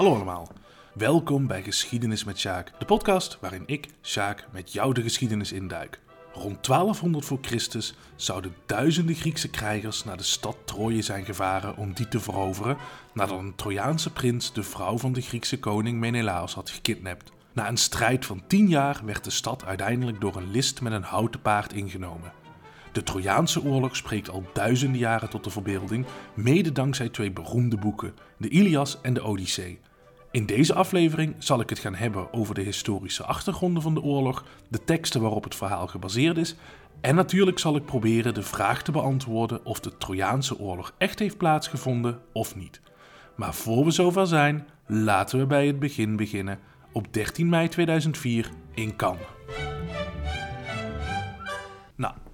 Hallo allemaal. Welkom bij Geschiedenis met Sjaak, de podcast waarin ik, Sjaak, met jou de geschiedenis induik. Rond 1200 voor Christus zouden duizenden Griekse krijgers naar de stad Troje zijn gevaren om die te veroveren, nadat een Trojaanse prins de vrouw van de Griekse koning Menelaos had gekidnapt. Na een strijd van 10 jaar werd de stad uiteindelijk door een list met een houten paard ingenomen. De Trojaanse oorlog spreekt al duizenden jaren tot de verbeelding, mede dankzij twee beroemde boeken, de Ilias en de Odyssee. In deze aflevering zal ik het gaan hebben over de historische achtergronden van de oorlog, de teksten waarop het verhaal gebaseerd is en natuurlijk zal ik proberen de vraag te beantwoorden of de Trojaanse oorlog echt heeft plaatsgevonden of niet. Maar voor we zover zijn, laten we bij het begin beginnen op 13 mei 2004 in Cannes.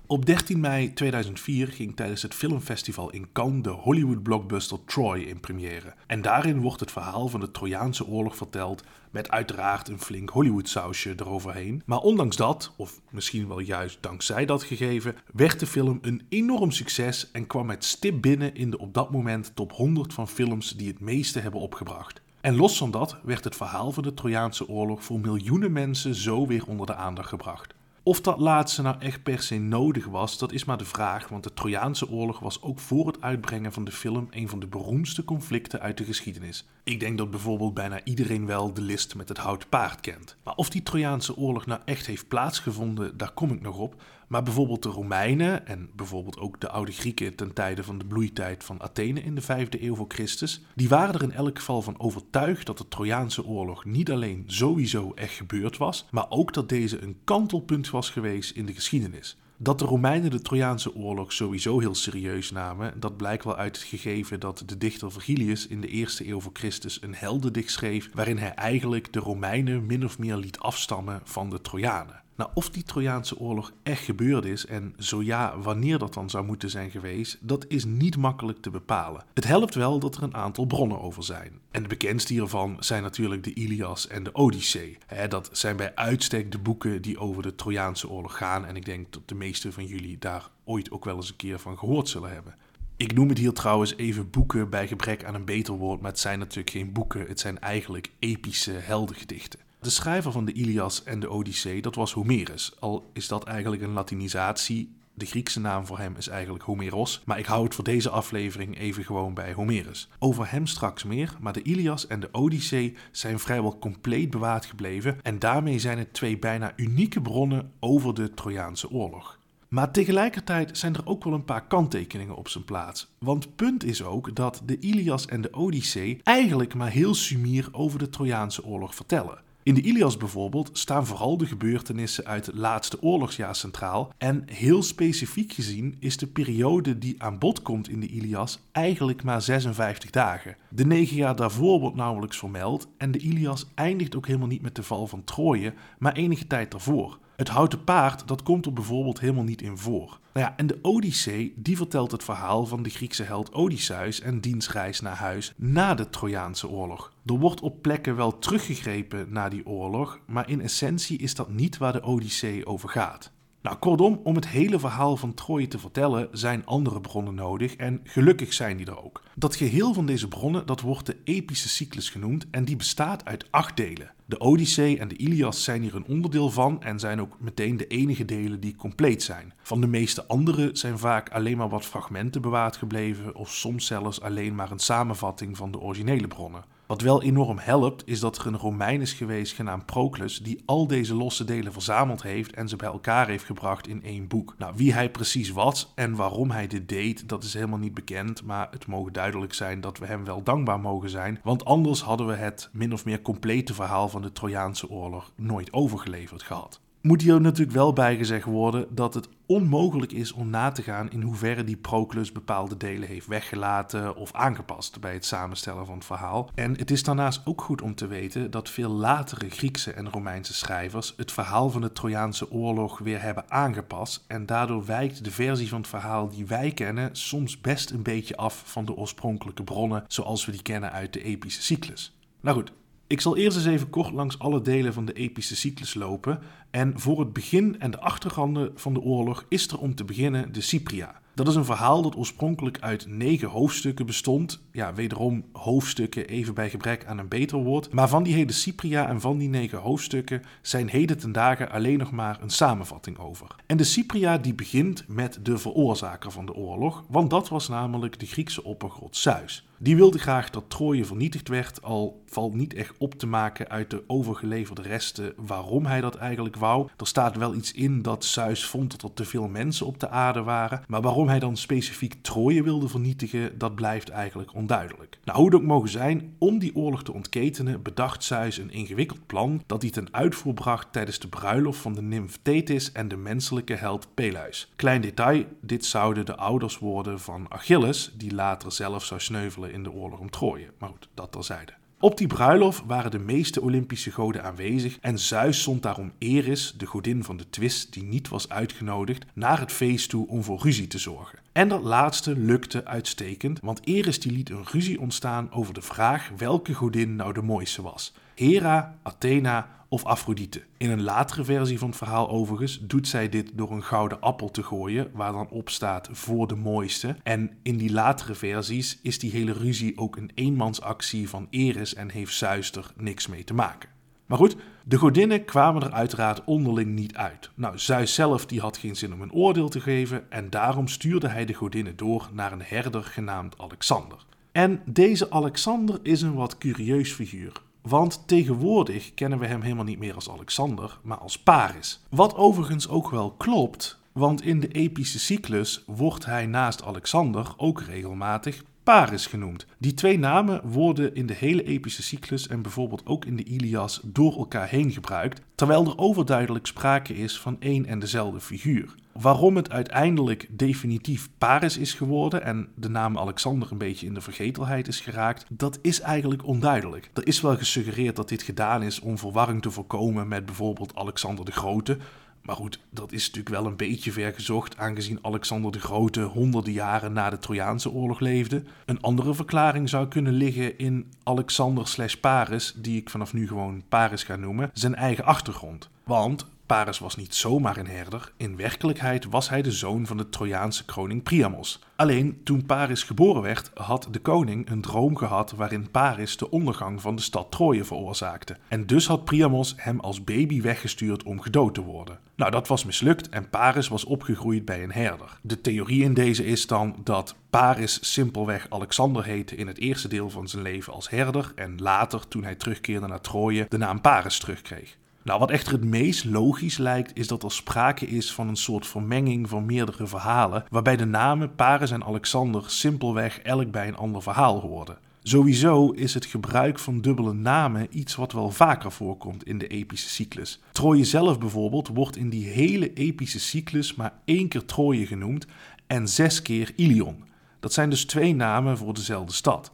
Op 13 mei 2004 ging tijdens het filmfestival in Cannes de Hollywood blockbuster Troy in première. En daarin wordt het verhaal van de Trojaanse oorlog verteld met uiteraard een flink Hollywood sausje eroverheen. Maar ondanks dat, of misschien wel juist dankzij dat gegeven, werd de film een enorm succes en kwam met stip binnen in de op dat moment top 100 van films die het meeste hebben opgebracht. En los van dat werd het verhaal van de Trojaanse oorlog voor miljoenen mensen zo weer onder de aandacht gebracht. Of dat laatste nou echt per se nodig was, dat is maar de vraag, want de Trojaanse oorlog was ook voor het uitbrengen van de film een van de beroemdste conflicten uit de geschiedenis. Ik denk dat bijvoorbeeld bijna iedereen wel de list met het hout paard kent. Maar of die Trojaanse oorlog nou echt heeft plaatsgevonden, daar kom ik nog op. Maar bijvoorbeeld de Romeinen en bijvoorbeeld ook de oude Grieken ten tijde van de bloeitijd van Athene in de 5e eeuw voor Christus, die waren er in elk geval van overtuigd dat de Trojaanse oorlog niet alleen sowieso echt gebeurd was, maar ook dat deze een kantelpunt was geweest in de geschiedenis. Dat de Romeinen de Trojaanse oorlog sowieso heel serieus namen, dat blijkt wel uit het gegeven dat de dichter Virgilius in de eerste eeuw voor Christus een heldendicht schreef, waarin hij eigenlijk de Romeinen min of meer liet afstammen van de Trojanen. Nou, of die Trojaanse oorlog echt gebeurd is en zo ja, wanneer dat dan zou moeten zijn geweest, dat is niet makkelijk te bepalen. Het helpt wel dat er een aantal bronnen over zijn. En de bekendste hiervan zijn natuurlijk de Ilias en de Odyssee. dat zijn bij uitstek de boeken die over de Trojaanse oorlog gaan en ik denk dat de meeste van jullie daar ooit ook wel eens een keer van gehoord zullen hebben. Ik noem het hier trouwens even boeken bij gebrek aan een beter woord, maar het zijn natuurlijk geen boeken, het zijn eigenlijk epische heldengedichten. De schrijver van de Ilias en de Odyssee, dat was Homerus. Al is dat eigenlijk een Latinisatie. De Griekse naam voor hem is eigenlijk Homeros, maar ik hou het voor deze aflevering even gewoon bij Homerus. Over hem straks meer, maar de Ilias en de Odyssee zijn vrijwel compleet bewaard gebleven en daarmee zijn het twee bijna unieke bronnen over de Trojaanse oorlog. Maar tegelijkertijd zijn er ook wel een paar kanttekeningen op zijn plaats. Want punt is ook dat de Ilias en de Odyssee eigenlijk maar heel sumier over de Trojaanse oorlog vertellen. In de Ilias bijvoorbeeld staan vooral de gebeurtenissen uit het laatste oorlogsjaar centraal. En heel specifiek gezien is de periode die aan bod komt in de Ilias eigenlijk maar 56 dagen. De negen jaar daarvoor wordt nauwelijks vermeld en de Ilias eindigt ook helemaal niet met de val van Troje, maar enige tijd daarvoor. Het houten paard, dat komt er bijvoorbeeld helemaal niet in voor. Nou ja, en de Odyssee, die vertelt het verhaal van de Griekse held Odysseus en diens reis naar huis na de Trojaanse oorlog. Er wordt op plekken wel teruggegrepen naar die oorlog, maar in essentie is dat niet waar de Odyssee over gaat. Nou, kortom, om het hele verhaal van Troje te vertellen zijn andere bronnen nodig en gelukkig zijn die er ook. Dat geheel van deze bronnen dat wordt de epische cyclus genoemd en die bestaat uit acht delen. De Odyssee en de Ilias zijn hier een onderdeel van en zijn ook meteen de enige delen die compleet zijn. Van de meeste andere zijn vaak alleen maar wat fragmenten bewaard gebleven of soms zelfs alleen maar een samenvatting van de originele bronnen. Wat wel enorm helpt, is dat er een Romein is geweest genaamd Proclus, die al deze losse delen verzameld heeft en ze bij elkaar heeft gebracht in één boek. Nou, wie hij precies was en waarom hij dit deed, dat is helemaal niet bekend, maar het mogen duidelijk zijn dat we hem wel dankbaar mogen zijn, want anders hadden we het min of meer complete verhaal van de Trojaanse oorlog nooit overgeleverd gehad. Moet hier natuurlijk wel bijgezegd worden dat het onmogelijk is om na te gaan in hoeverre die Proclus bepaalde delen heeft weggelaten of aangepast bij het samenstellen van het verhaal. En het is daarnaast ook goed om te weten dat veel latere Griekse en Romeinse schrijvers het verhaal van de Trojaanse oorlog weer hebben aangepast en daardoor wijkt de versie van het verhaal die wij kennen soms best een beetje af van de oorspronkelijke bronnen zoals we die kennen uit de epische cyclus. Nou goed, ik zal eerst eens even kort langs alle delen van de epische cyclus lopen. En voor het begin en de achtergronden van de oorlog is er om te beginnen de Cypria. Dat is een verhaal dat oorspronkelijk uit negen hoofdstukken bestond. Ja, wederom hoofdstukken even bij gebrek aan een beter woord. Maar van die hele Cypria en van die negen hoofdstukken zijn heden ten dagen alleen nog maar een samenvatting over. En de Cypria die begint met de veroorzaker van de oorlog, want dat was namelijk de Griekse oppergod Zeus. Die wilde graag dat Troje vernietigd werd, al valt niet echt op te maken uit de overgeleverde resten waarom hij dat eigenlijk Er staat wel iets in dat Zeus vond dat er te veel mensen op de aarde waren, maar waarom hij dan specifiek Troje wilde vernietigen, dat blijft eigenlijk onduidelijk. Nou, hoe het ook mogen zijn, om die oorlog te ontketenen bedacht Zeus een ingewikkeld plan dat hij ten uitvoer bracht tijdens de bruiloft van de nimf Thetis en de menselijke held Peleus. Klein detail, dit zouden de ouders worden van Achilles, die later zelf zou sneuvelen in de oorlog om Troje. Maar goed, dat terzijde. Op die bruiloft waren de meeste Olympische goden aanwezig en Zeus zond daarom Eris, de godin van de twist die niet was uitgenodigd, naar het feest toe om voor ruzie te zorgen. En dat laatste lukte uitstekend, want Eris die liet een ruzie ontstaan over de vraag welke godin nou de mooiste was. Hera, Athena of Afrodite. In een latere versie van het verhaal overigens doet zij dit door een gouden appel te gooien, waar dan op staat voor de mooiste. En in die latere versies is die hele ruzie ook een eenmansactie van Eris en heeft Zeus er niks mee te maken. Maar goed, de godinnen kwamen er uiteraard onderling niet uit. Nou, Zeus zelf die had geen zin om een oordeel te geven en daarom stuurde hij de godinnen door naar een herder genaamd Alexander. En deze Alexander is een wat curieus figuur. Want tegenwoordig kennen we hem helemaal niet meer als Alexander, maar als Paris. Wat overigens ook wel klopt, want in de epische cyclus wordt hij naast Alexander ook regelmatig Paris genoemd. Die twee namen worden in de hele epische cyclus en bijvoorbeeld ook in de Ilias door elkaar heen gebruikt, terwijl er overduidelijk sprake is van één en dezelfde figuur. Waarom het uiteindelijk definitief Paris is geworden en de naam Alexander een beetje in de vergetelheid is geraakt, dat is eigenlijk onduidelijk. Er is wel gesuggereerd dat dit gedaan is om verwarring te voorkomen met bijvoorbeeld Alexander de Grote, maar goed, dat is natuurlijk wel een beetje vergezocht, aangezien Alexander de Grote honderden jaren na de Trojaanse oorlog leefde. Een andere verklaring zou kunnen liggen in Alexander slash Paris, die ik vanaf nu gewoon Paris ga noemen, zijn eigen achtergrond. Want Paris was niet zomaar een herder, in werkelijkheid was hij de zoon van de Trojaanse koning Priamos. Alleen toen Paris geboren werd, had de koning een droom gehad waarin Paris de ondergang van de stad Troje veroorzaakte. En dus had Priamos hem als baby weggestuurd om gedood te worden. Nou, dat was mislukt en Paris was opgegroeid bij een herder. De theorie in deze is dan dat Paris simpelweg Alexander heette in het eerste deel van zijn leven als herder en later, toen hij terugkeerde naar Troje, de naam Paris terugkreeg. Nou, wat echter het meest logisch lijkt, is dat er sprake is van een soort vermenging van meerdere verhalen, waarbij de namen Paris en Alexander simpelweg elk bij een ander verhaal hoorden. Sowieso is het gebruik van dubbele namen iets wat wel vaker voorkomt in de epische cyclus. Troje zelf bijvoorbeeld wordt in die hele epische cyclus maar één keer Troje genoemd en zes keer Ilion. Dat zijn dus twee namen voor dezelfde stad.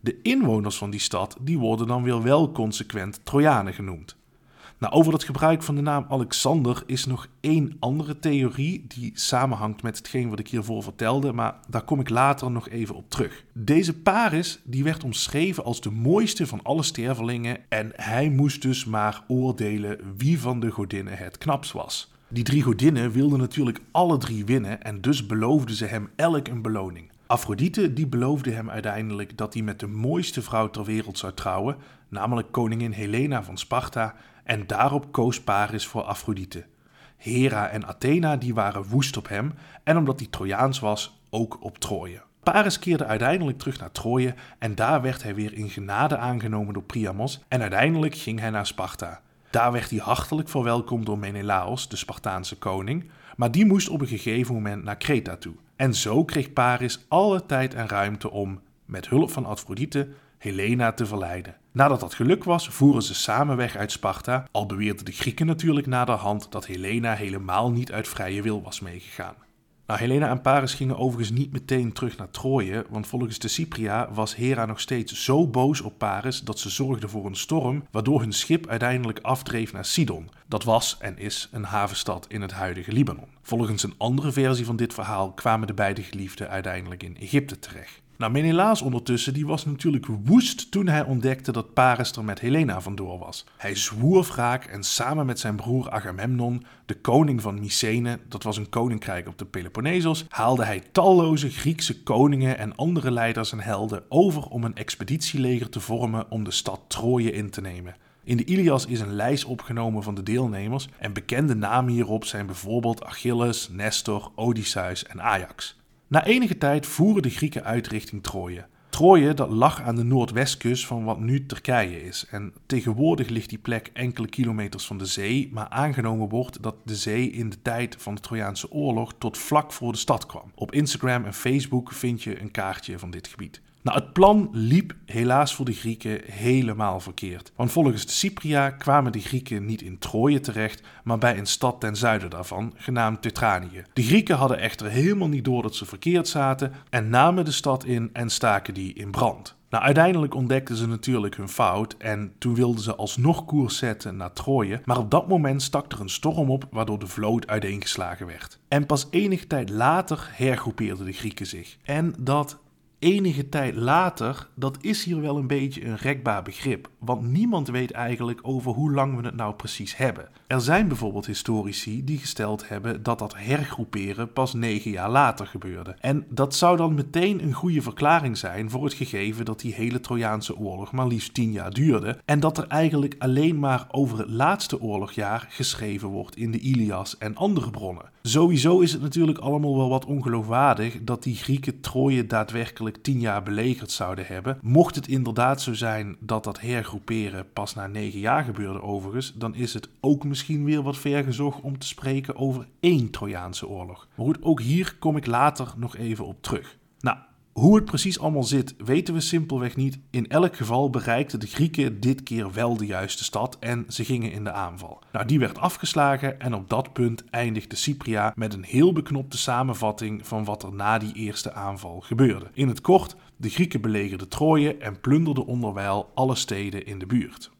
De inwoners van die stad die worden dan weer wel consequent Trojanen genoemd. Nou, over het gebruik van de naam Alexander is nog één andere theorie die samenhangt met hetgeen wat ik hiervoor vertelde, maar daar kom ik later nog even op terug. Deze Paris die werd omschreven als de mooiste van alle stervelingen en hij moest dus maar oordelen wie van de godinnen het knapst was. Die drie godinnen wilden natuurlijk alle drie winnen en dus beloofden ze hem elk een beloning. Afrodite die beloofde hem uiteindelijk dat hij met de mooiste vrouw ter wereld zou trouwen, namelijk koningin Helena van Sparta, en daarop koos Paris voor Afrodite. Hera en Athena die waren woest op hem en omdat hij Trojaans was, ook op Troje. Paris keerde uiteindelijk terug naar Troje en daar werd hij weer in genade aangenomen door Priamos en uiteindelijk ging hij naar Sparta. Daar werd hij hartelijk verwelkomd door Menelaos, de Spartaanse koning, maar die moest op een gegeven moment naar Kreta toe. En zo kreeg Paris alle tijd en ruimte om, met hulp van Afrodite, Helena te verleiden. Nadat dat geluk was, voeren ze samen weg uit Sparta, al beweerden de Grieken natuurlijk naderhand dat Helena helemaal niet uit vrije wil was meegegaan. Nou, Helena en Paris gingen overigens niet meteen terug naar Troje, want volgens de Cypria was Hera nog steeds zo boos op Paris dat ze zorgde voor een storm, waardoor hun schip uiteindelijk afdreef naar Sidon. Dat was en is een havenstad in het huidige Libanon. Volgens een andere versie van dit verhaal kwamen de beide geliefden uiteindelijk in Egypte terecht. Nou, Menelaas ondertussen die was natuurlijk woest toen hij ontdekte dat Paris er met Helena vandoor was. Hij zwoer wraak en samen met zijn broer Agamemnon, de koning van Mycene, dat was een koninkrijk op de Peloponnesos, haalde hij talloze Griekse koningen en andere leiders en helden over om een expeditieleger te vormen om de stad Troje in te nemen. In de Ilias is een lijst opgenomen van de deelnemers en bekende namen hierop zijn bijvoorbeeld Achilles, Nestor, Odysseus en Ajax. Na enige tijd voeren de Grieken uit richting Troje. Troje dat lag aan de noordwestkust van wat nu Turkije is. En tegenwoordig ligt die plek enkele kilometers van de zee, maar aangenomen wordt dat de zee in de tijd van de Trojaanse oorlog tot vlak voor de stad kwam. Op Instagram en Facebook vind je een kaartje van dit gebied. Nou, het plan liep helaas voor de Grieken helemaal verkeerd. Want volgens de Cypria kwamen de Grieken niet in Troje terecht, maar bij een stad ten zuiden daarvan, genaamd Teutranië. De Grieken hadden echter helemaal niet door dat ze verkeerd zaten en namen de stad in en staken die in brand. Nou, uiteindelijk ontdekten ze natuurlijk hun fout en toen wilden ze alsnog koers zetten naar Troje, maar op dat moment stak er een storm op waardoor de vloot uiteengeslagen werd. En pas enige tijd later hergroepeerden de Grieken zich. En dat enige tijd later, dat is hier wel een beetje een rekbaar begrip. Want niemand weet eigenlijk over hoe lang we het nou precies hebben. Er zijn bijvoorbeeld historici die gesteld hebben dat dat hergroeperen pas negen jaar later gebeurde. En dat zou dan meteen een goede verklaring zijn voor het gegeven dat die hele Trojaanse oorlog maar liefst tien jaar duurde. En dat er eigenlijk alleen maar over het laatste oorlogjaar geschreven wordt in de Ilias en andere bronnen. Sowieso is het natuurlijk allemaal wel wat ongeloofwaardig dat die Grieken Troje daadwerkelijk tien jaar belegerd zouden hebben. Mocht het inderdaad zo zijn dat dat hergroeperen pas na negen jaar gebeurde overigens, dan is het ook misschien weer wat vergezocht om te spreken over één Trojaanse oorlog. Maar goed, ook hier kom ik later nog even op terug. Nou, hoe het precies allemaal zit, weten we simpelweg niet. In elk geval bereikten de Grieken dit keer wel de juiste stad en ze gingen in de aanval. Nou, die werd afgeslagen en op dat punt eindigde Cypria met een heel beknopte samenvatting van wat er na die eerste aanval gebeurde. In het kort, de Grieken belegerden Troje en plunderden onderwijl alle steden in de buurt.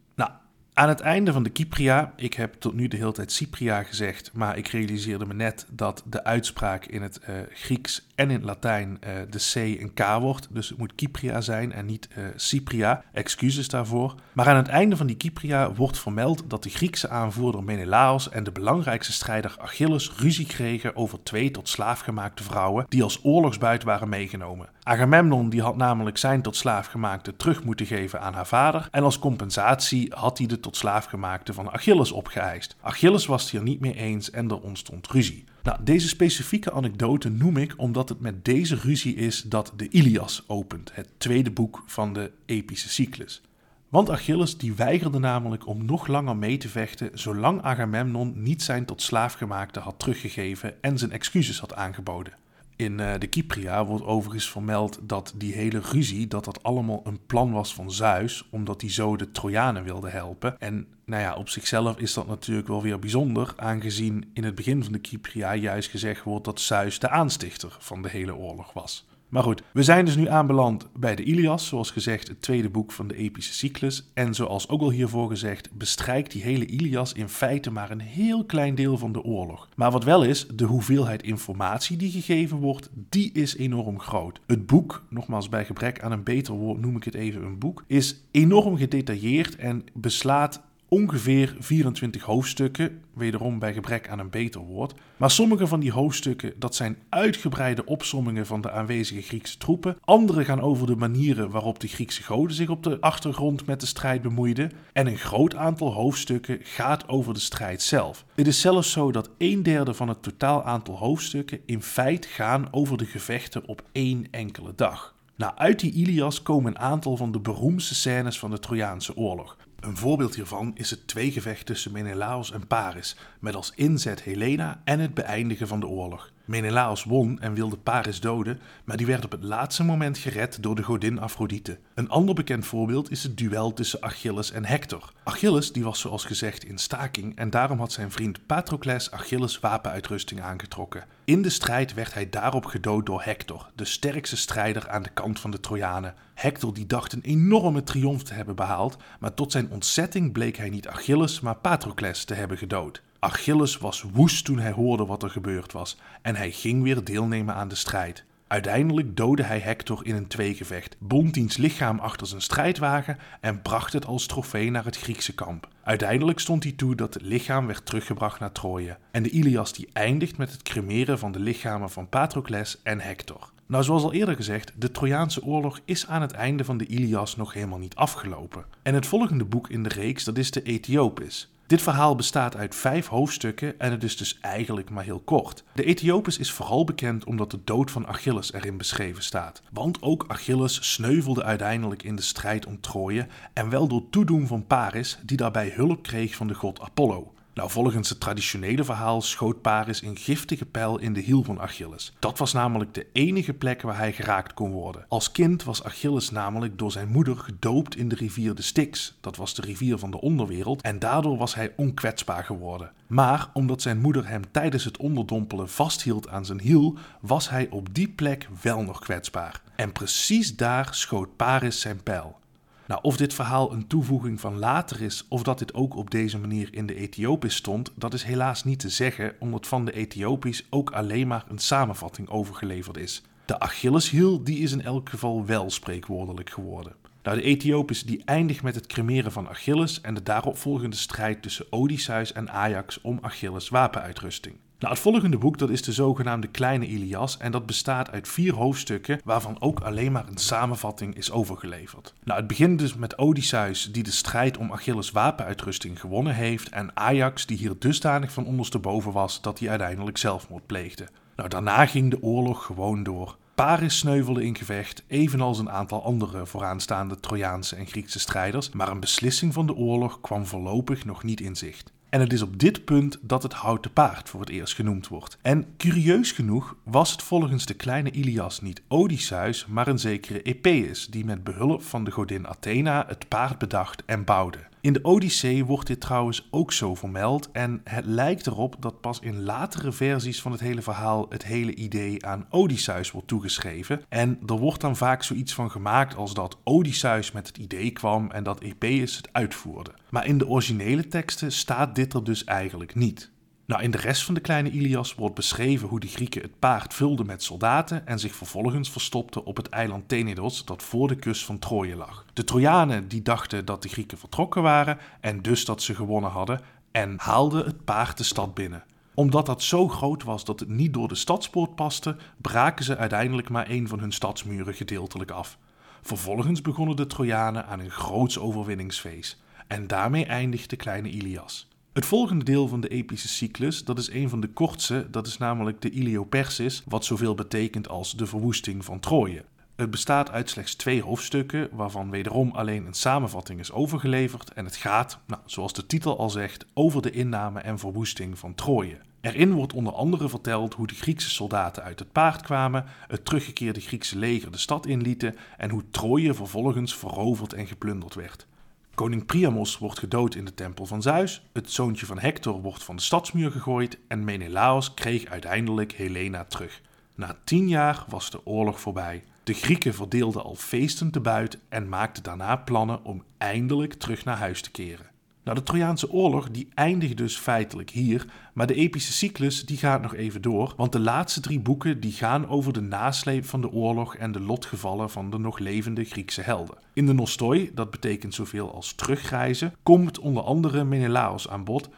Aan het einde van de Kypria, ik heb tot nu de hele tijd Cypria gezegd, maar ik realiseerde me net dat de uitspraak in het uh, Grieks en in Latijn uh, de C een K wordt. Dus het moet Kypria zijn en niet uh, Cypria. Excuses daarvoor. Maar aan het einde van die Kypria wordt vermeld dat de Griekse aanvoerder Menelaos en de belangrijkste strijder Achilles ruzie kregen over twee tot slaaf gemaakte vrouwen die als oorlogsbuit waren meegenomen. Agamemnon die had namelijk zijn tot slaaf gemaakte terug moeten geven aan haar vader en als compensatie had hij de tot slaafgemaakte van Achilles opgeëist. Achilles was het hier niet mee eens en er ontstond ruzie. Nou, deze specifieke anekdote noem ik omdat het met deze ruzie is dat de Ilias opent, het tweede boek van de epische cyclus. Want Achilles die weigerde namelijk om nog langer mee te vechten zolang Agamemnon niet zijn tot slaafgemaakte had teruggegeven en zijn excuses had aangeboden. In uh, de Kypria wordt overigens vermeld dat die hele ruzie, dat dat allemaal een plan was van Zeus, omdat hij zo de Trojanen wilde helpen. En nou ja, op zichzelf is dat natuurlijk wel weer bijzonder, aangezien in het begin van de Kypria juist gezegd wordt dat Zeus de aanstichter van de hele oorlog was. Maar goed, we zijn dus nu aanbeland bij de Ilias, zoals gezegd het tweede boek van de epische cyclus. En zoals ook al hiervoor gezegd, bestrijkt die hele Ilias in feite maar een heel klein deel van de oorlog. Maar wat wel is, de hoeveelheid informatie die gegeven wordt, die is enorm groot. Het boek, nogmaals bij gebrek aan een beter woord noem ik het even een boek, is enorm gedetailleerd en beslaat ongeveer 24 hoofdstukken, wederom bij gebrek aan een beter woord. Maar sommige van die hoofdstukken dat zijn uitgebreide opsommingen van de aanwezige Griekse troepen. Andere gaan over de manieren waarop de Griekse goden zich op de achtergrond met de strijd bemoeiden. En een groot aantal hoofdstukken gaat over de strijd zelf. Het is zelfs zo dat een derde van het totaal aantal hoofdstukken in feite gaan over de gevechten op één enkele dag. Nou, uit die Ilias komen een aantal van de beroemdste scènes van de Trojaanse oorlog. Een voorbeeld hiervan is het tweegevecht tussen Menelaos en Paris, met als inzet Helena en het beëindigen van de oorlog. Menelaos won en wilde Paris doden, maar die werd op het laatste moment gered door de godin Afrodite. Een ander bekend voorbeeld is het duel tussen Achilles en Hector. Achilles die was zoals gezegd in staking en daarom had zijn vriend Patrocles Achilles wapenuitrusting aangetrokken. In de strijd werd hij daarop gedood door Hector, de sterkste strijder aan de kant van de Trojanen. Hector die dacht een enorme triomf te hebben behaald, maar tot zijn ontzetting bleek hij niet Achilles, maar Patrocles te hebben gedood. Achilles was woest toen hij hoorde wat er gebeurd was en hij ging weer deelnemen aan de strijd. Uiteindelijk doodde hij Hector in een tweegevecht, bond diens lichaam achter zijn strijdwagen en bracht het als trofee naar het Griekse kamp. Uiteindelijk stond hij toe dat het lichaam werd teruggebracht naar Troje. En de Ilias die eindigt met het cremeren van de lichamen van Patrocles en Hector. Nou, zoals al eerder gezegd, de Trojaanse oorlog is aan het einde van de Ilias nog helemaal niet afgelopen. En het volgende boek in de reeks, dat is de Ethiopisch. Dit verhaal bestaat uit vijf hoofdstukken en het is dus eigenlijk maar heel kort. De Ethiopisch is vooral bekend omdat de dood van Achilles erin beschreven staat. Want ook Achilles sneuvelde uiteindelijk in de strijd om Troje en wel door toedoen van Paris, die daarbij hulp kreeg van de god Apollo. Nou, volgens het traditionele verhaal schoot Paris een giftige pijl in de hiel van Achilles. Dat was namelijk de enige plek waar hij geraakt kon worden. Als kind was Achilles namelijk door zijn moeder gedoopt in de rivier de Styx. Dat was de rivier van de onderwereld en daardoor was hij onkwetsbaar geworden. Maar omdat zijn moeder hem tijdens het onderdompelen vasthield aan zijn hiel, was hij op die plek wel nog kwetsbaar. En precies daar schoot Paris zijn pijl. Nou, of dit verhaal een toevoeging van later is of dat dit ook op deze manier in de Ethiopisch stond, dat is helaas niet te zeggen, omdat van de Ethiopisch ook alleen maar een samenvatting overgeleverd is. De Achilleshiel die is in elk geval wel spreekwoordelijk geworden. Nou, de Ethiopisch die eindigt met het cremeren van Achilles en de daaropvolgende strijd tussen Odysseus en Ajax om Achilles' wapenuitrusting. Nou, het volgende boek dat is de zogenaamde Kleine Ilias en dat bestaat uit vier hoofdstukken waarvan ook alleen maar een samenvatting is overgeleverd. Nou, het begint dus met Odysseus die de strijd om Achilles wapenuitrusting gewonnen heeft en Ajax die hier dusdanig van ondersteboven was dat hij uiteindelijk zelfmoord pleegde. Nou, daarna ging de oorlog gewoon door. Paris sneuvelde in gevecht, evenals een aantal andere vooraanstaande Trojaanse en Griekse strijders, maar een beslissing van de oorlog kwam voorlopig nog niet in zicht. En het is op dit punt dat het houten paard voor het eerst genoemd wordt. En curieus genoeg was het volgens de kleine Ilias niet Odysseus, maar een zekere Epeus, die met behulp van de godin Athena het paard bedacht en bouwde. In de Odyssee wordt dit trouwens ook zo vermeld en het lijkt erop dat pas in latere versies van het hele verhaal het hele idee aan Odysseus wordt toegeschreven. En er wordt dan vaak zoiets van gemaakt als dat Odysseus met het idee kwam en dat Epeus het uitvoerde. Maar in de originele teksten staat dit er dus eigenlijk niet. Nou, in de rest van de kleine Ilias wordt beschreven hoe de Grieken het paard vulden met soldaten en zich vervolgens verstopten op het eiland Tenedos dat voor de kust van Troje lag. De Trojanen die dachten dat de Grieken vertrokken waren en dus dat ze gewonnen hadden en haalden het paard de stad binnen. Omdat dat zo groot was dat het niet door de stadspoort paste, braken ze uiteindelijk maar een van hun stadsmuren gedeeltelijk af. Vervolgens begonnen de Trojanen aan een groots overwinningsfeest en daarmee eindigt de kleine Ilias. Het volgende deel van de epische cyclus, dat is een van de kortste, dat is namelijk de Iliopersis, wat zoveel betekent als de verwoesting van Troje. Het bestaat uit slechts twee hoofdstukken, waarvan wederom alleen een samenvatting is overgeleverd. En het gaat, nou, zoals de titel al zegt, over de inname en verwoesting van Troje. Erin wordt onder andere verteld hoe de Griekse soldaten uit het paard kwamen, het teruggekeerde Griekse leger de stad inlieten en hoe Troje vervolgens veroverd en geplunderd werd. Koning Priamos wordt gedood in de tempel van Zeus, het zoontje van Hector wordt van de stadsmuur gegooid en Menelaos kreeg uiteindelijk Helena terug. Na tien jaar was de oorlog voorbij. De Grieken verdeelden al feesten te buit en maakten daarna plannen om eindelijk terug naar huis te keren. Nou, de Trojaanse oorlog die eindigt dus feitelijk hier, maar de epische cyclus die gaat nog even door, want de laatste drie boeken die gaan over de nasleep van de oorlog en de lotgevallen van de nog levende Griekse helden. In de Nostoi, dat betekent zoveel als terugreizen, komt onder andere Menelaos aan bod.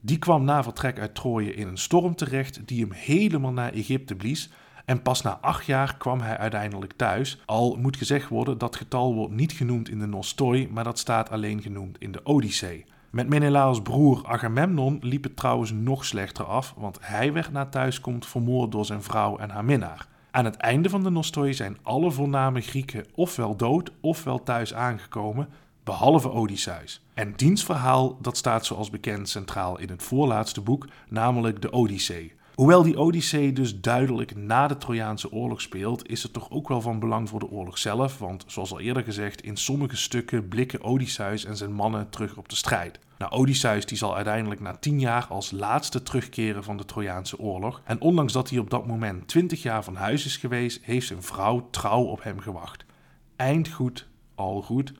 Die kwam na vertrek uit Troje in een storm terecht die hem helemaal naar Egypte blies. En pas na acht jaar kwam hij uiteindelijk thuis. Al moet gezegd worden, dat getal wordt niet genoemd in de Nostoi, maar dat staat alleen genoemd in de Odyssee. Met Menelaos broer Agamemnon liep het trouwens nog slechter af, want hij werd na thuiskomst vermoord door zijn vrouw en haar minnaar. Aan het einde van de Nostoi zijn alle voorname Grieken ofwel dood ofwel thuis aangekomen, behalve Odysseus. En diens verhaal dat staat zoals bekend centraal in het voorlaatste boek, namelijk de Odyssee. Hoewel die Odyssee dus duidelijk na de Trojaanse oorlog speelt, is het toch ook wel van belang voor de oorlog zelf, want zoals al eerder gezegd, in sommige stukken blikken Odysseus en zijn mannen terug op de strijd. Nou, Odysseus die zal uiteindelijk na tien jaar als laatste terugkeren van de Trojaanse oorlog. En ondanks dat hij op dat moment twintig jaar van huis is geweest, heeft zijn vrouw trouw op hem gewacht. Eind goed, al goed.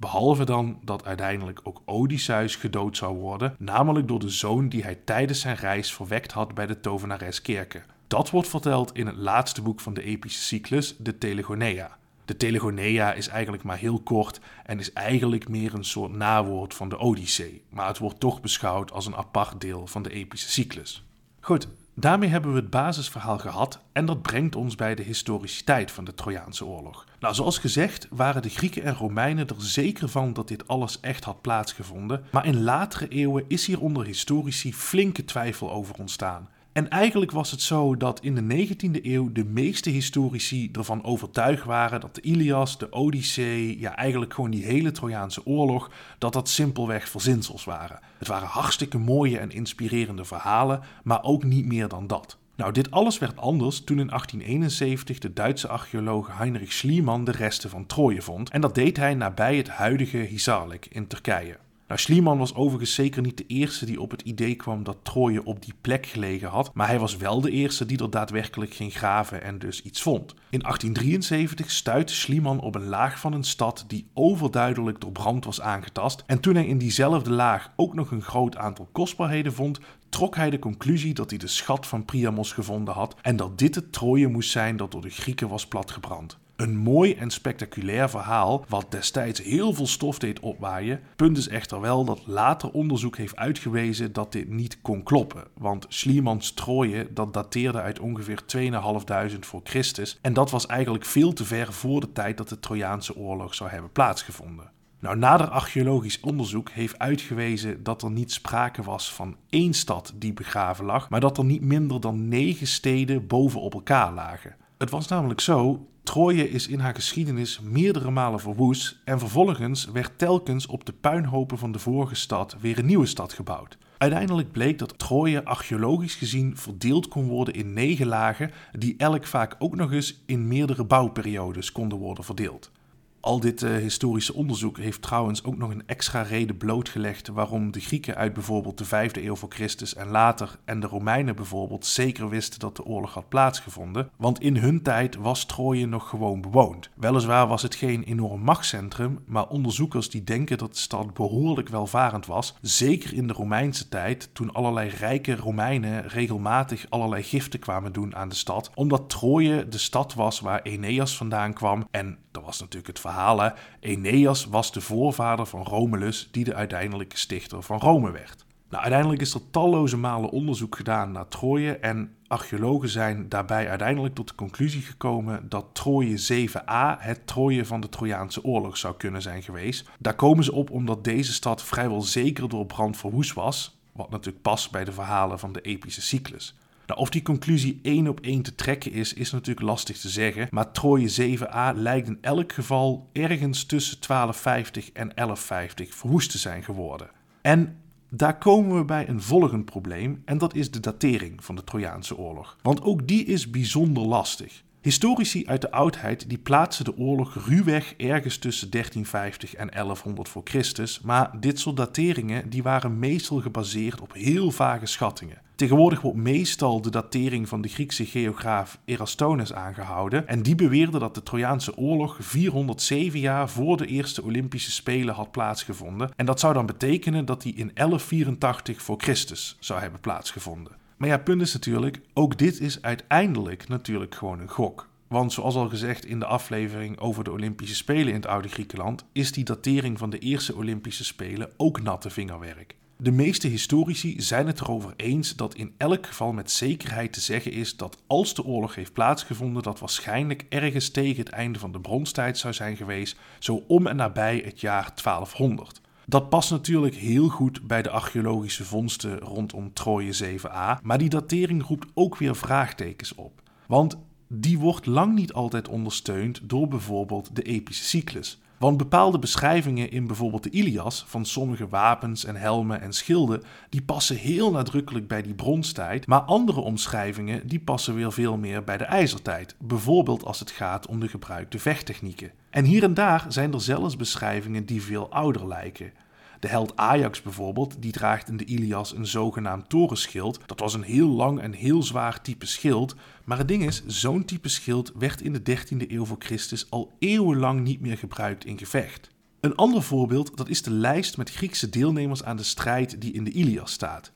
Behalve dan dat uiteindelijk ook Odysseus gedood zou worden, namelijk door de zoon die hij tijdens zijn reis verwekt had bij de tovenares Kerke. Dat wordt verteld in het laatste boek van de epische cyclus, de Telegonea. De Telegonea is eigenlijk maar heel kort en is eigenlijk meer een soort nawoord van de Odyssee, maar het wordt toch beschouwd als een apart deel van de epische cyclus. Goed, daarmee hebben we het basisverhaal gehad en dat brengt ons bij de historiciteit van de Trojaanse oorlog. Nou, zoals gezegd waren de Grieken en Romeinen er zeker van dat dit alles echt had plaatsgevonden, maar in latere eeuwen is hier onder historici flinke twijfel over ontstaan. En eigenlijk was het zo dat in de 19e eeuw de meeste historici ervan overtuigd waren dat de Ilias, de Odyssee, ja eigenlijk gewoon die hele Trojaanse oorlog, dat dat simpelweg verzinsels waren. Het waren hartstikke mooie en inspirerende verhalen, maar ook niet meer dan dat. Nou, dit alles werd anders toen in 1871 de Duitse archeoloog Heinrich Schliemann de resten van Troje vond. En dat deed hij nabij het huidige Hisarlik in Turkije. Nou, Schliemann was overigens zeker niet de eerste die op het idee kwam dat Troje op die plek gelegen had, maar hij was wel de eerste die er daadwerkelijk ging graven en dus iets vond. In 1873 stuitte Schliemann op een laag van een stad die overduidelijk door brand was aangetast en toen hij in diezelfde laag ook nog een groot aantal kostbaarheden vond, trok hij de conclusie dat hij de schat van Priamos gevonden had en dat dit het Troje moest zijn dat door de Grieken was platgebrand. Een mooi en spectaculair verhaal, wat destijds heel veel stof deed opwaaien. Punt is echter wel dat later onderzoek heeft uitgewezen dat dit niet kon kloppen. Want Schliemanns Troje, dat dateerde uit ongeveer 2500 voor Christus. En dat was eigenlijk veel te ver voor de tijd dat de Trojaanse oorlog zou hebben plaatsgevonden. Nou, nader archeologisch onderzoek heeft uitgewezen dat er niet sprake was van één stad die begraven lag, maar dat er niet minder dan negen steden bovenop elkaar lagen. Het was namelijk zo, Troje is in haar geschiedenis meerdere malen verwoest en vervolgens werd telkens op de puinhopen van de vorige stad weer een nieuwe stad gebouwd. Uiteindelijk bleek dat Troje archeologisch gezien verdeeld kon worden in negen lagen, die elk vaak ook nog eens in meerdere bouwperiodes konden worden verdeeld. Al dit uh, historische onderzoek heeft trouwens ook nog een extra reden blootgelegd waarom de Grieken uit bijvoorbeeld de 5e eeuw voor Christus en later en de Romeinen bijvoorbeeld zeker wisten dat de oorlog had plaatsgevonden. Want in hun tijd was Troje nog gewoon bewoond. Weliswaar was het geen enorm machtscentrum, maar onderzoekers die denken dat de stad behoorlijk welvarend was, zeker in de Romeinse tijd toen allerlei rijke Romeinen regelmatig allerlei giften kwamen doen aan de stad, omdat Troje de stad was waar Aeneas vandaan kwam en dat was natuurlijk het verhaal. Hè? Aeneas was de voorvader van Romulus, die de uiteindelijke stichter van Rome werd. Nou, uiteindelijk is er talloze malen onderzoek gedaan naar Troje en archeologen zijn daarbij uiteindelijk tot de conclusie gekomen dat Troje 7a het Troje van de Trojaanse oorlog zou kunnen zijn geweest. Daar komen ze op omdat deze stad vrijwel zeker door brand verwoest was, wat natuurlijk past bij de verhalen van de epische cyclus. Nou, of die conclusie één op één te trekken is, is natuurlijk lastig te zeggen. Maar Troje 7a lijkt in elk geval ergens tussen 1250 en 1150 verwoest te zijn geworden. En daar komen we bij een volgend probleem, en dat is de datering van de Trojaanse oorlog. Want ook die is bijzonder lastig. Historici uit de oudheid die plaatsen de oorlog ruwweg ergens tussen 1350 en 1100 voor Christus, maar dit soort dateringen die waren meestal gebaseerd op heel vage schattingen. Tegenwoordig wordt meestal de datering van de Griekse geograaf Erastones aangehouden en die beweerde dat de Trojaanse oorlog 407 jaar voor de eerste Olympische Spelen had plaatsgevonden en dat zou dan betekenen dat die in 1184 voor Christus zou hebben plaatsgevonden. Maar ja, punt is natuurlijk, ook dit is uiteindelijk natuurlijk gewoon een gok. Want zoals al gezegd in de aflevering over de Olympische Spelen in het oude Griekenland, is die datering van de eerste Olympische Spelen ook natte vingerwerk. De meeste historici zijn het erover eens dat in elk geval met zekerheid te zeggen is dat als de oorlog heeft plaatsgevonden, dat waarschijnlijk ergens tegen het einde van de bronstijd zou zijn geweest, zo om en nabij het jaar 1200. Dat past natuurlijk heel goed bij de archeologische vondsten rondom Troje 7a, maar die datering roept ook weer vraagtekens op. Want die wordt lang niet altijd ondersteund door bijvoorbeeld de epische cyclus. Want bepaalde beschrijvingen in bijvoorbeeld de Ilias van sommige wapens en helmen en schilden, die passen heel nadrukkelijk bij die bronstijd, maar andere omschrijvingen die passen weer veel meer bij de ijzertijd, bijvoorbeeld als het gaat om de gebruikte vechttechnieken. En hier en daar zijn er zelfs beschrijvingen die veel ouder lijken. De held Ajax bijvoorbeeld, die draagt in de Ilias een zogenaamd torenschild. Dat was een heel lang en heel zwaar type schild. Maar het ding is, zo'n type schild werd in de 13e eeuw voor Christus al eeuwenlang niet meer gebruikt in gevecht. Een ander voorbeeld, dat is de lijst met Griekse deelnemers aan de strijd die in de Ilias staat.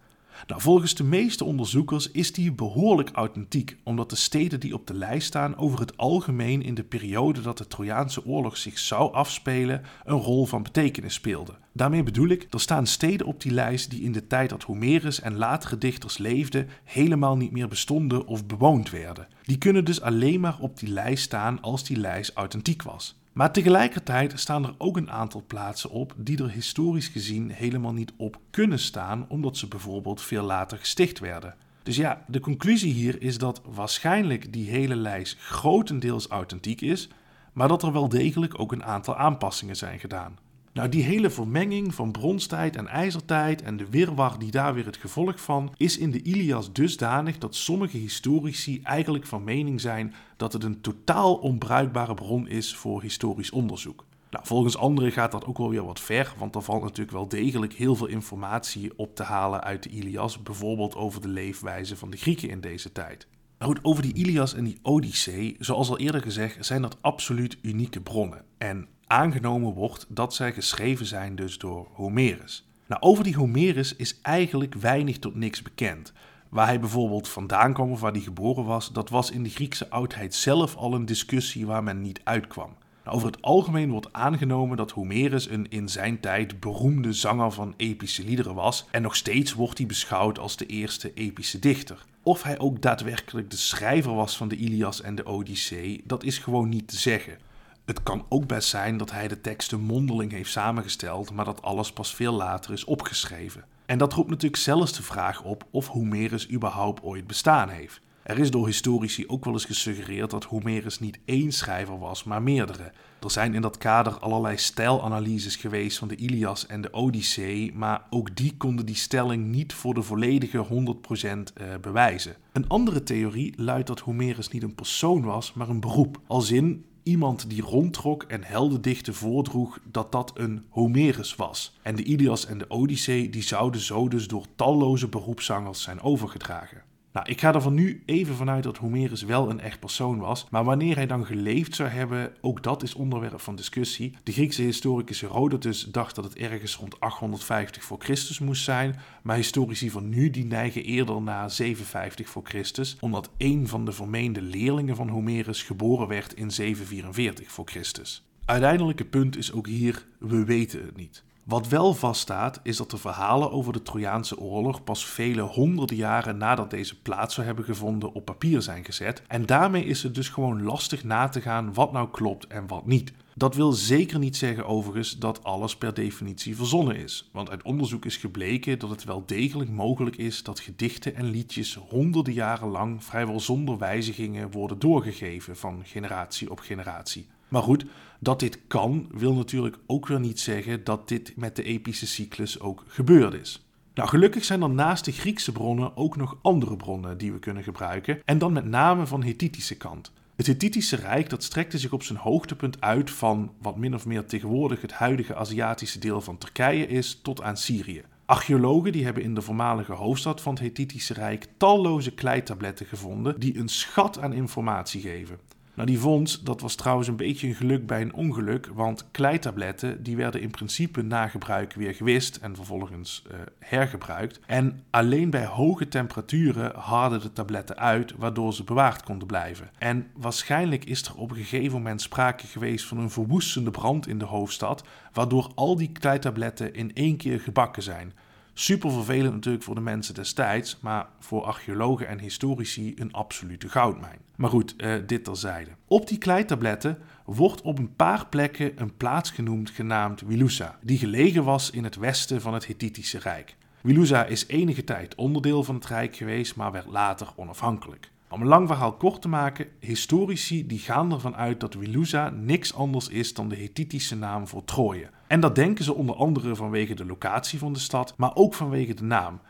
Nou, volgens de meeste onderzoekers is die behoorlijk authentiek, omdat de steden die op de lijst staan over het algemeen in de periode dat de Trojaanse oorlog zich zou afspelen een rol van betekenis speelden. Daarmee bedoel ik, er staan steden op die lijst die in de tijd dat Homerus en latere dichters leefden helemaal niet meer bestonden of bewoond werden. Die kunnen dus alleen maar op die lijst staan als die lijst authentiek was. Maar tegelijkertijd staan er ook een aantal plaatsen op die er historisch gezien helemaal niet op kunnen staan, omdat ze bijvoorbeeld veel later gesticht werden. Dus ja, de conclusie hier is dat waarschijnlijk die hele lijst grotendeels authentiek is, maar dat er wel degelijk ook een aantal aanpassingen zijn gedaan. Nou, die hele vermenging van bronstijd en ijzertijd en de wirwar die daar weer het gevolg van, is in de Ilias dusdanig dat sommige historici eigenlijk van mening zijn dat het een totaal onbruikbare bron is voor historisch onderzoek. Nou, volgens anderen gaat dat ook wel weer wat ver, want er valt natuurlijk wel degelijk heel veel informatie op te halen uit de Ilias, bijvoorbeeld over de leefwijze van de Grieken in deze tijd. Nou goed, over die Ilias en die Odyssee, zoals al eerder gezegd, zijn dat absoluut unieke bronnen. En aangenomen wordt dat zij geschreven zijn dus door Homerus. Nou, over die Homerus is eigenlijk weinig tot niks bekend. Waar hij bijvoorbeeld vandaan kwam of waar hij geboren was, dat was in de Griekse oudheid zelf al een discussie waar men niet uitkwam. Nou, over het algemeen wordt aangenomen dat Homerus een in zijn tijd beroemde zanger van epische liederen was en nog steeds wordt hij beschouwd als de eerste epische dichter. Of hij ook daadwerkelijk de schrijver was van de Ilias en de Odyssee, dat is gewoon niet te zeggen. Het kan ook best zijn dat hij de teksten mondeling heeft samengesteld, maar dat alles pas veel later is opgeschreven. En dat roept natuurlijk zelfs de vraag op of Homerus überhaupt ooit bestaan heeft. Er is door historici ook wel eens gesuggereerd dat Homerus niet één schrijver was, maar meerdere. Er zijn in dat kader allerlei stijlanalyses geweest van de Ilias en de Odyssee, maar ook die konden die stelling niet voor de volledige 100% eh, bewijzen. Een andere theorie luidt dat Homerus niet een persoon was, maar een beroep. Als in, iemand die rondtrok en heldendichten voordroeg, dat dat een Homerus was. En de Ilias en de Odyssee die zouden zo dus door talloze beroepszangers zijn overgedragen. Nou, ik ga er van nu even vanuit dat Homerus wel een echt persoon was, maar wanneer hij dan geleefd zou hebben, ook dat is onderwerp van discussie. De Griekse historicus Herodotus dacht dat het ergens rond 850 voor Christus moest zijn, maar historici van nu die neigen eerder naar 750 voor Christus, omdat een van de vermeende leerlingen van Homerus geboren werd in 744 voor Christus. Uiteindelijke punt is ook hier, we weten het niet. Wat wel vaststaat, is dat de verhalen over de Trojaanse oorlog pas vele honderden jaren nadat deze plaats zou hebben gevonden op papier zijn gezet. En daarmee is het dus gewoon lastig na te gaan wat nou klopt en wat niet. Dat wil zeker niet zeggen overigens dat alles per definitie verzonnen is. Want uit onderzoek is gebleken dat het wel degelijk mogelijk is dat gedichten en liedjes honderden jaren lang vrijwel zonder wijzigingen worden doorgegeven van generatie op generatie. Maar goed, dat dit kan, wil natuurlijk ook weer niet zeggen dat dit met de epische cyclus ook gebeurd is. Nou, gelukkig zijn er naast de Griekse bronnen ook nog andere bronnen die we kunnen gebruiken, en dan met name van Hethitische kant. Het Hethitische Rijk dat strekte zich op zijn hoogtepunt uit van wat min of meer tegenwoordig het huidige Aziatische deel van Turkije is tot aan Syrië. Archeologen die hebben in de voormalige hoofdstad van het Hethitische Rijk talloze kleitabletten gevonden die een schat aan informatie geven. Nou, die vondst, dat was trouwens een beetje een geluk bij een ongeluk, want kleitabletten die werden in principe na gebruik weer gewist en vervolgens uh, hergebruikt. En alleen bij hoge temperaturen harden de tabletten uit, waardoor ze bewaard konden blijven. En waarschijnlijk is er op een gegeven moment sprake geweest van een verwoestende brand in de hoofdstad, waardoor al die kleitabletten in één keer gebakken zijn. Super vervelend natuurlijk voor de mensen destijds, maar voor archeologen en historici een absolute goudmijn. Maar goed, uh, dit terzijde. Op die kleitabletten wordt op een paar plekken een plaats genoemd genaamd Wilusa, die gelegen was in het westen van het Hethitische Rijk. Wilusa is enige tijd onderdeel van het Rijk geweest, maar werd later onafhankelijk. Om een lang verhaal kort te maken, historici die gaan ervan uit dat Wilusa niks anders is dan de Hethitische naam voor Troje. En dat denken ze onder andere vanwege de locatie van de stad, maar ook vanwege de naam.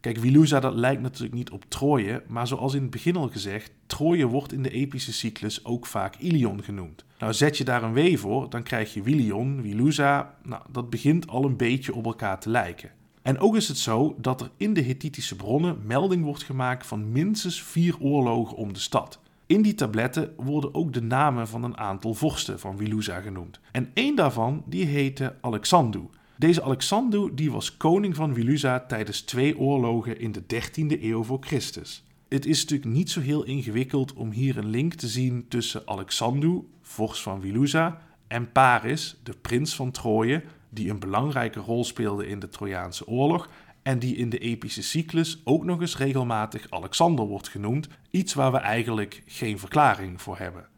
Kijk, Wilusa dat lijkt natuurlijk niet op Troje, maar zoals in het begin al gezegd, Troje wordt in de epische cyclus ook vaak Ilion genoemd. Nou, zet je daar een W voor, dan krijg je Wilion, Wilusa, nou, dat begint al een beetje op elkaar te lijken. En ook is het zo dat er in de Hethitische bronnen melding wordt gemaakt van minstens vier oorlogen om de stad. In die tabletten worden ook de namen van een aantal vorsten van Wilusa genoemd. En één daarvan die heette Alexandru. Deze Alexandru die was koning van Wilusa tijdens twee oorlogen in de 13e eeuw voor Christus. Het is natuurlijk niet zo heel ingewikkeld om hier een link te zien tussen Alexandru, vorst van Wilusa, en Paris, de prins van Troje, die een belangrijke rol speelde in de Trojaanse oorlog en die in de epische cyclus ook nog eens regelmatig Alexander wordt genoemd, iets waar we eigenlijk geen verklaring voor hebben.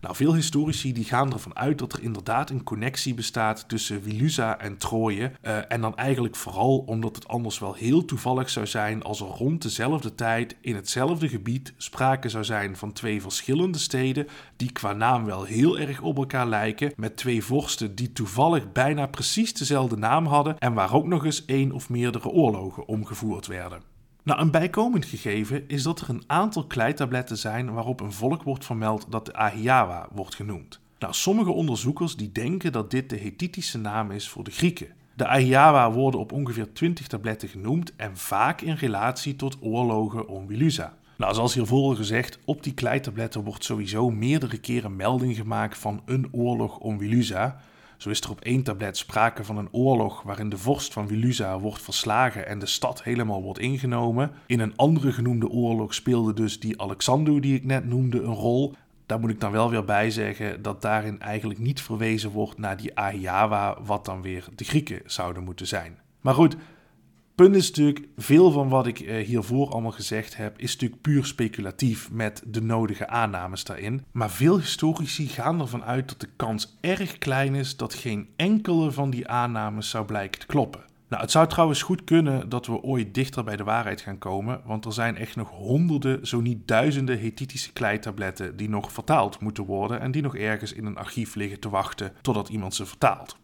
Nou, veel historici die gaan ervan uit dat er inderdaad een connectie bestaat tussen Wilusa en Troje. Uh, en dan eigenlijk vooral omdat het anders wel heel toevallig zou zijn als er rond dezelfde tijd in hetzelfde gebied sprake zou zijn van twee verschillende steden die qua naam wel heel erg op elkaar lijken, met twee vorsten die toevallig bijna precies dezelfde naam hadden en waar ook nog eens één of meerdere oorlogen omgevoerd werden. Nou, een bijkomend gegeven is dat er een aantal kleitabletten zijn waarop een volk wordt vermeld dat de Ahiawa wordt genoemd. Nou, sommige onderzoekers die denken dat dit de Hethitische naam is voor de Grieken. De Ahiawa worden op ongeveer 20 tabletten genoemd en vaak in relatie tot oorlogen om Wilusa. Nou, zoals hiervoor gezegd, op die kleitabletten wordt sowieso meerdere keren melding gemaakt van een oorlog om Wilusa. Zo is er op één tablet sprake van een oorlog waarin de vorst van Wilusa wordt verslagen en de stad helemaal wordt ingenomen. In een andere genoemde oorlog speelde dus die Alexander die ik net noemde een rol. Daar moet ik dan wel weer bij zeggen dat daarin eigenlijk niet verwezen wordt naar die Ahiawa, wat dan weer de Grieken zouden moeten zijn. Maar goed, punt is natuurlijk, veel van wat ik eh, hiervoor allemaal gezegd heb, is natuurlijk puur speculatief met de nodige aannames daarin. Maar veel historici gaan ervan uit dat de kans erg klein is dat geen enkele van die aannames zou blijken te kloppen. Nou, het zou trouwens goed kunnen dat we ooit dichter bij de waarheid gaan komen, want er zijn echt nog honderden, zo niet duizenden Hethitische kleitabletten die nog vertaald moeten worden en die nog ergens in een archief liggen te wachten totdat iemand ze vertaalt.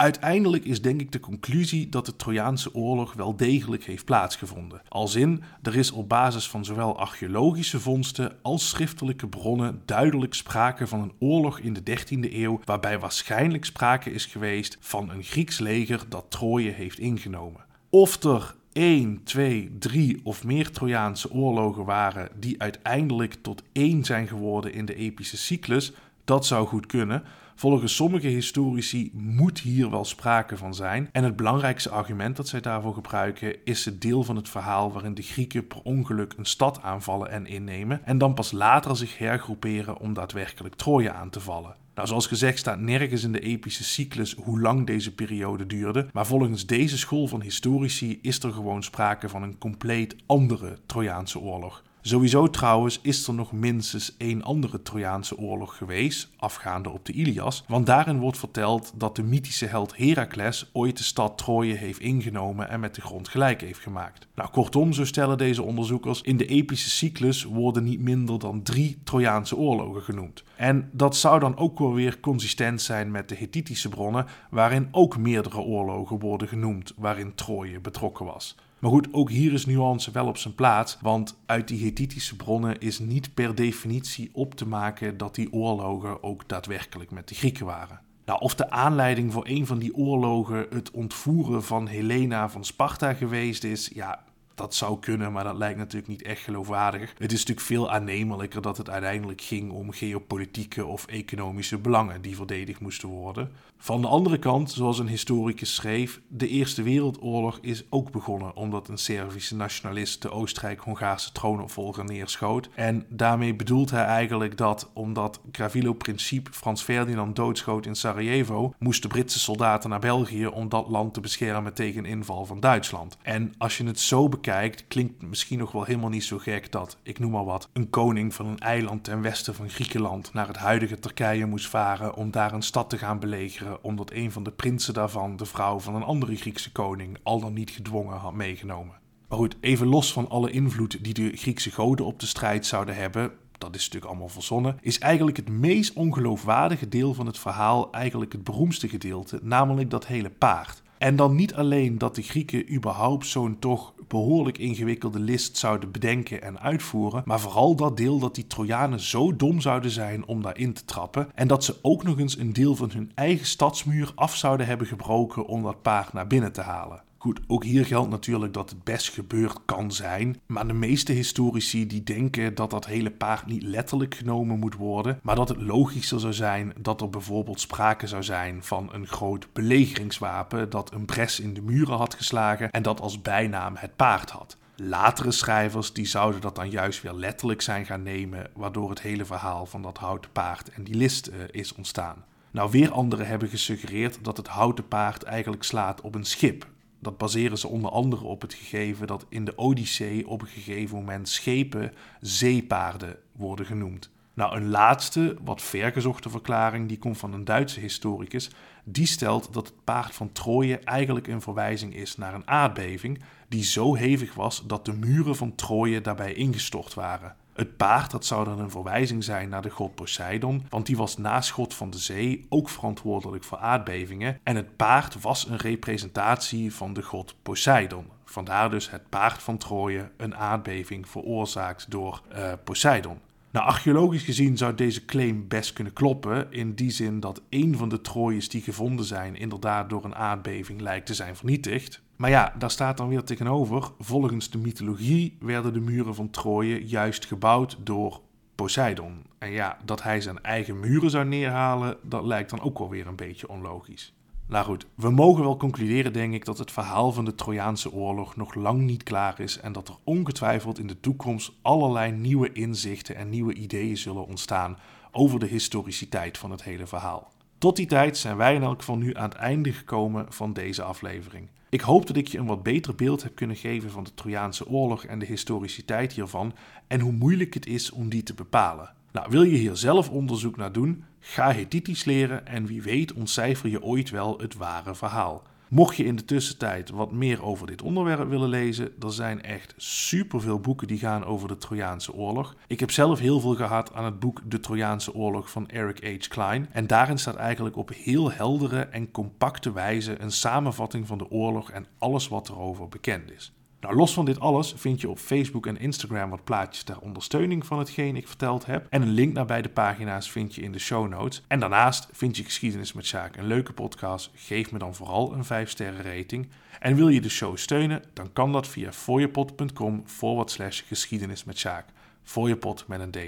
Uiteindelijk is denk ik de conclusie dat de Trojaanse oorlog wel degelijk heeft plaatsgevonden. Als in, er is op basis van zowel archeologische vondsten als schriftelijke bronnen duidelijk sprake van een oorlog in de 13e eeuw, waarbij waarschijnlijk sprake is geweest van een Grieks leger dat Troje heeft ingenomen. Of er 1, 2, 3 of meer Trojaanse oorlogen waren die uiteindelijk tot één zijn geworden in de epische cyclus, dat zou goed kunnen. Volgens sommige historici moet hier wel sprake van zijn. En het belangrijkste argument dat zij daarvoor gebruiken is het deel van het verhaal waarin de Grieken per ongeluk een stad aanvallen en innemen. En dan pas later zich hergroeperen om daadwerkelijk Troje aan te vallen. Nou, zoals gezegd staat nergens in de epische cyclus hoe lang deze periode duurde, maar volgens deze school van historici is er gewoon sprake van een compleet andere Trojaanse oorlog. Sowieso trouwens is er nog minstens één andere Trojaanse oorlog geweest, afgaande op de Ilias, want daarin wordt verteld dat de mythische held Herakles ooit de stad Troje heeft ingenomen en met de grond gelijk heeft gemaakt. Nou, kortom, zo stellen deze onderzoekers, in de epische cyclus worden niet minder dan drie Trojaanse oorlogen genoemd. En dat zou dan ook wel weer consistent zijn met de Hethitische bronnen, waarin ook meerdere oorlogen worden genoemd waarin Troje betrokken was. Maar goed, ook hier is nuance wel op zijn plaats, want uit die Hethitische bronnen is niet per definitie op te maken dat die oorlogen ook daadwerkelijk met de Grieken waren. Nou, of de aanleiding voor een van die oorlogen het ontvoeren van Helena van Sparta geweest is, ja, dat zou kunnen, maar dat lijkt natuurlijk niet echt geloofwaardig. Het is natuurlijk veel aannemelijker dat het uiteindelijk ging om geopolitieke of economische belangen die verdedigd moesten worden. Van de andere kant, zoals een historicus schreef, de Eerste Wereldoorlog is ook begonnen omdat een Servische nationalist de Oostenrijk-Hongaarse troonopvolger neerschoot. En daarmee bedoelt hij eigenlijk dat omdat Gravilo Principe Frans Ferdinand doodschoot in Sarajevo, moesten Britse soldaten naar België om dat land te beschermen tegen inval van Duitsland. En als je het zo bekijkt, kijkt, klinkt misschien nog wel helemaal niet zo gek dat, ik noem maar wat, een koning van een eiland ten westen van Griekenland naar het huidige Turkije moest varen om daar een stad te gaan belegeren, omdat een van de prinsen daarvan de vrouw van een andere Griekse koning al dan niet gedwongen had meegenomen. Maar goed, even los van alle invloed die de Griekse goden op de strijd zouden hebben, dat is natuurlijk allemaal verzonnen, is eigenlijk het meest ongeloofwaardige deel van het verhaal eigenlijk het beroemdste gedeelte, namelijk dat hele paard. En dan niet alleen dat de Grieken überhaupt zo'n toch behoorlijk ingewikkelde list zouden bedenken en uitvoeren, maar vooral dat deel dat die Trojanen zo dom zouden zijn om daarin te trappen en dat ze ook nog eens een deel van hun eigen stadsmuur af zouden hebben gebroken om dat paard naar binnen te halen. Goed, ook hier geldt natuurlijk dat het best gebeurd kan zijn. Maar de meeste historici die denken dat dat hele paard niet letterlijk genomen moet worden. Maar dat het logischer zou zijn dat er bijvoorbeeld sprake zou zijn van een groot belegeringswapen dat een bres in de muren had geslagen en dat als bijnaam het paard had. Latere schrijvers die zouden dat dan juist weer letterlijk zijn gaan nemen, waardoor het hele verhaal van dat houten paard en die list uh, is ontstaan. Nou, weer anderen hebben gesuggereerd dat het houten paard eigenlijk slaat op een schip, dat baseren ze onder andere op het gegeven dat in de Odyssee op een gegeven moment schepen zeepaarden worden genoemd. Nou, een laatste, wat vergezochte verklaring, die komt van een Duitse historicus. Die stelt dat het paard van Troje eigenlijk een verwijzing is naar een aardbeving die zo hevig was dat de muren van Troje daarbij ingestort waren. Het paard dat zou dan een verwijzing zijn naar de god Poseidon, want die was naast god van de zee ook verantwoordelijk voor aardbevingen. En het paard was een representatie van de god Poseidon. Vandaar dus het paard van Troje, een aardbeving veroorzaakt door uh, Poseidon. Nou, archeologisch gezien zou deze claim best kunnen kloppen, in die zin dat een van de Trojes die gevonden zijn inderdaad door een aardbeving lijkt te zijn vernietigd. Maar ja, daar staat dan weer tegenover, volgens de mythologie werden de muren van Troje juist gebouwd door Poseidon. En ja, dat hij zijn eigen muren zou neerhalen, dat lijkt dan ook wel weer een beetje onlogisch. Nou goed, we mogen wel concluderen, denk ik, dat het verhaal van de Trojaanse oorlog nog lang niet klaar is en dat er ongetwijfeld in de toekomst allerlei nieuwe inzichten en nieuwe ideeën zullen ontstaan over de historiciteit van het hele verhaal. Tot die tijd zijn wij in elk geval nu aan het einde gekomen van deze aflevering. Ik hoop dat ik je een wat beter beeld heb kunnen geven van de Trojaanse oorlog en de historiciteit hiervan en hoe moeilijk het is om die te bepalen. Nou, wil je hier zelf onderzoek naar doen? Ga Hethitisch leren en wie weet ontcijfer je ooit wel het ware verhaal. Mocht je in de tussentijd wat meer over dit onderwerp willen lezen, er zijn echt superveel boeken die gaan over de Trojaanse oorlog. Ik heb zelf heel veel gehad aan het boek De Trojaanse oorlog van Eric H. Klein. En daarin staat eigenlijk op heel heldere en compacte wijze een samenvatting van de oorlog en alles wat erover bekend is. Nou, los van dit alles vind je op Facebook en Instagram wat plaatjes ter ondersteuning van hetgeen ik verteld heb. En een link naar beide pagina's vind je in de show notes. En daarnaast vind je Geschiedenis met Sjaak een leuke podcast. Geef me dan vooral een 5 sterren rating. En wil je de show steunen, dan kan dat via fooiepot.com forward slash geschiedenis met Sjaak. Fooiepot met een D.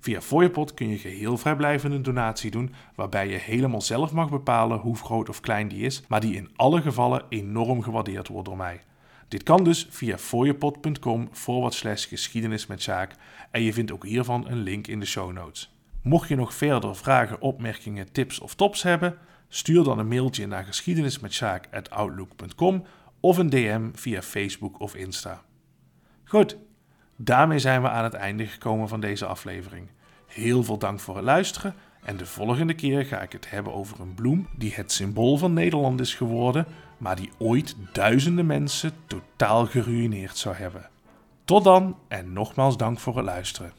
Via Fooiepot kun je geheel vrijblijvende donatie doen, waarbij je helemaal zelf mag bepalen hoe groot of klein die is, maar die in alle gevallen enorm gewaardeerd wordt door mij. Dit kan dus via fooiepot.com forward slash geschiedenis met en je vindt ook hiervan een link in de show notes. Mocht je nog verder vragen, opmerkingen, tips of tops hebben, stuur dan een mailtje naar geschiedenismetzaak.outlook.com of een DM via Facebook of Insta. Goed, daarmee zijn we aan het einde gekomen van deze aflevering. Heel veel dank voor het luisteren en de volgende keer ga ik het hebben over een bloem die het symbool van Nederland is geworden maar die ooit duizenden mensen totaal geruïneerd zou hebben. Tot dan en nogmaals dank voor het luisteren.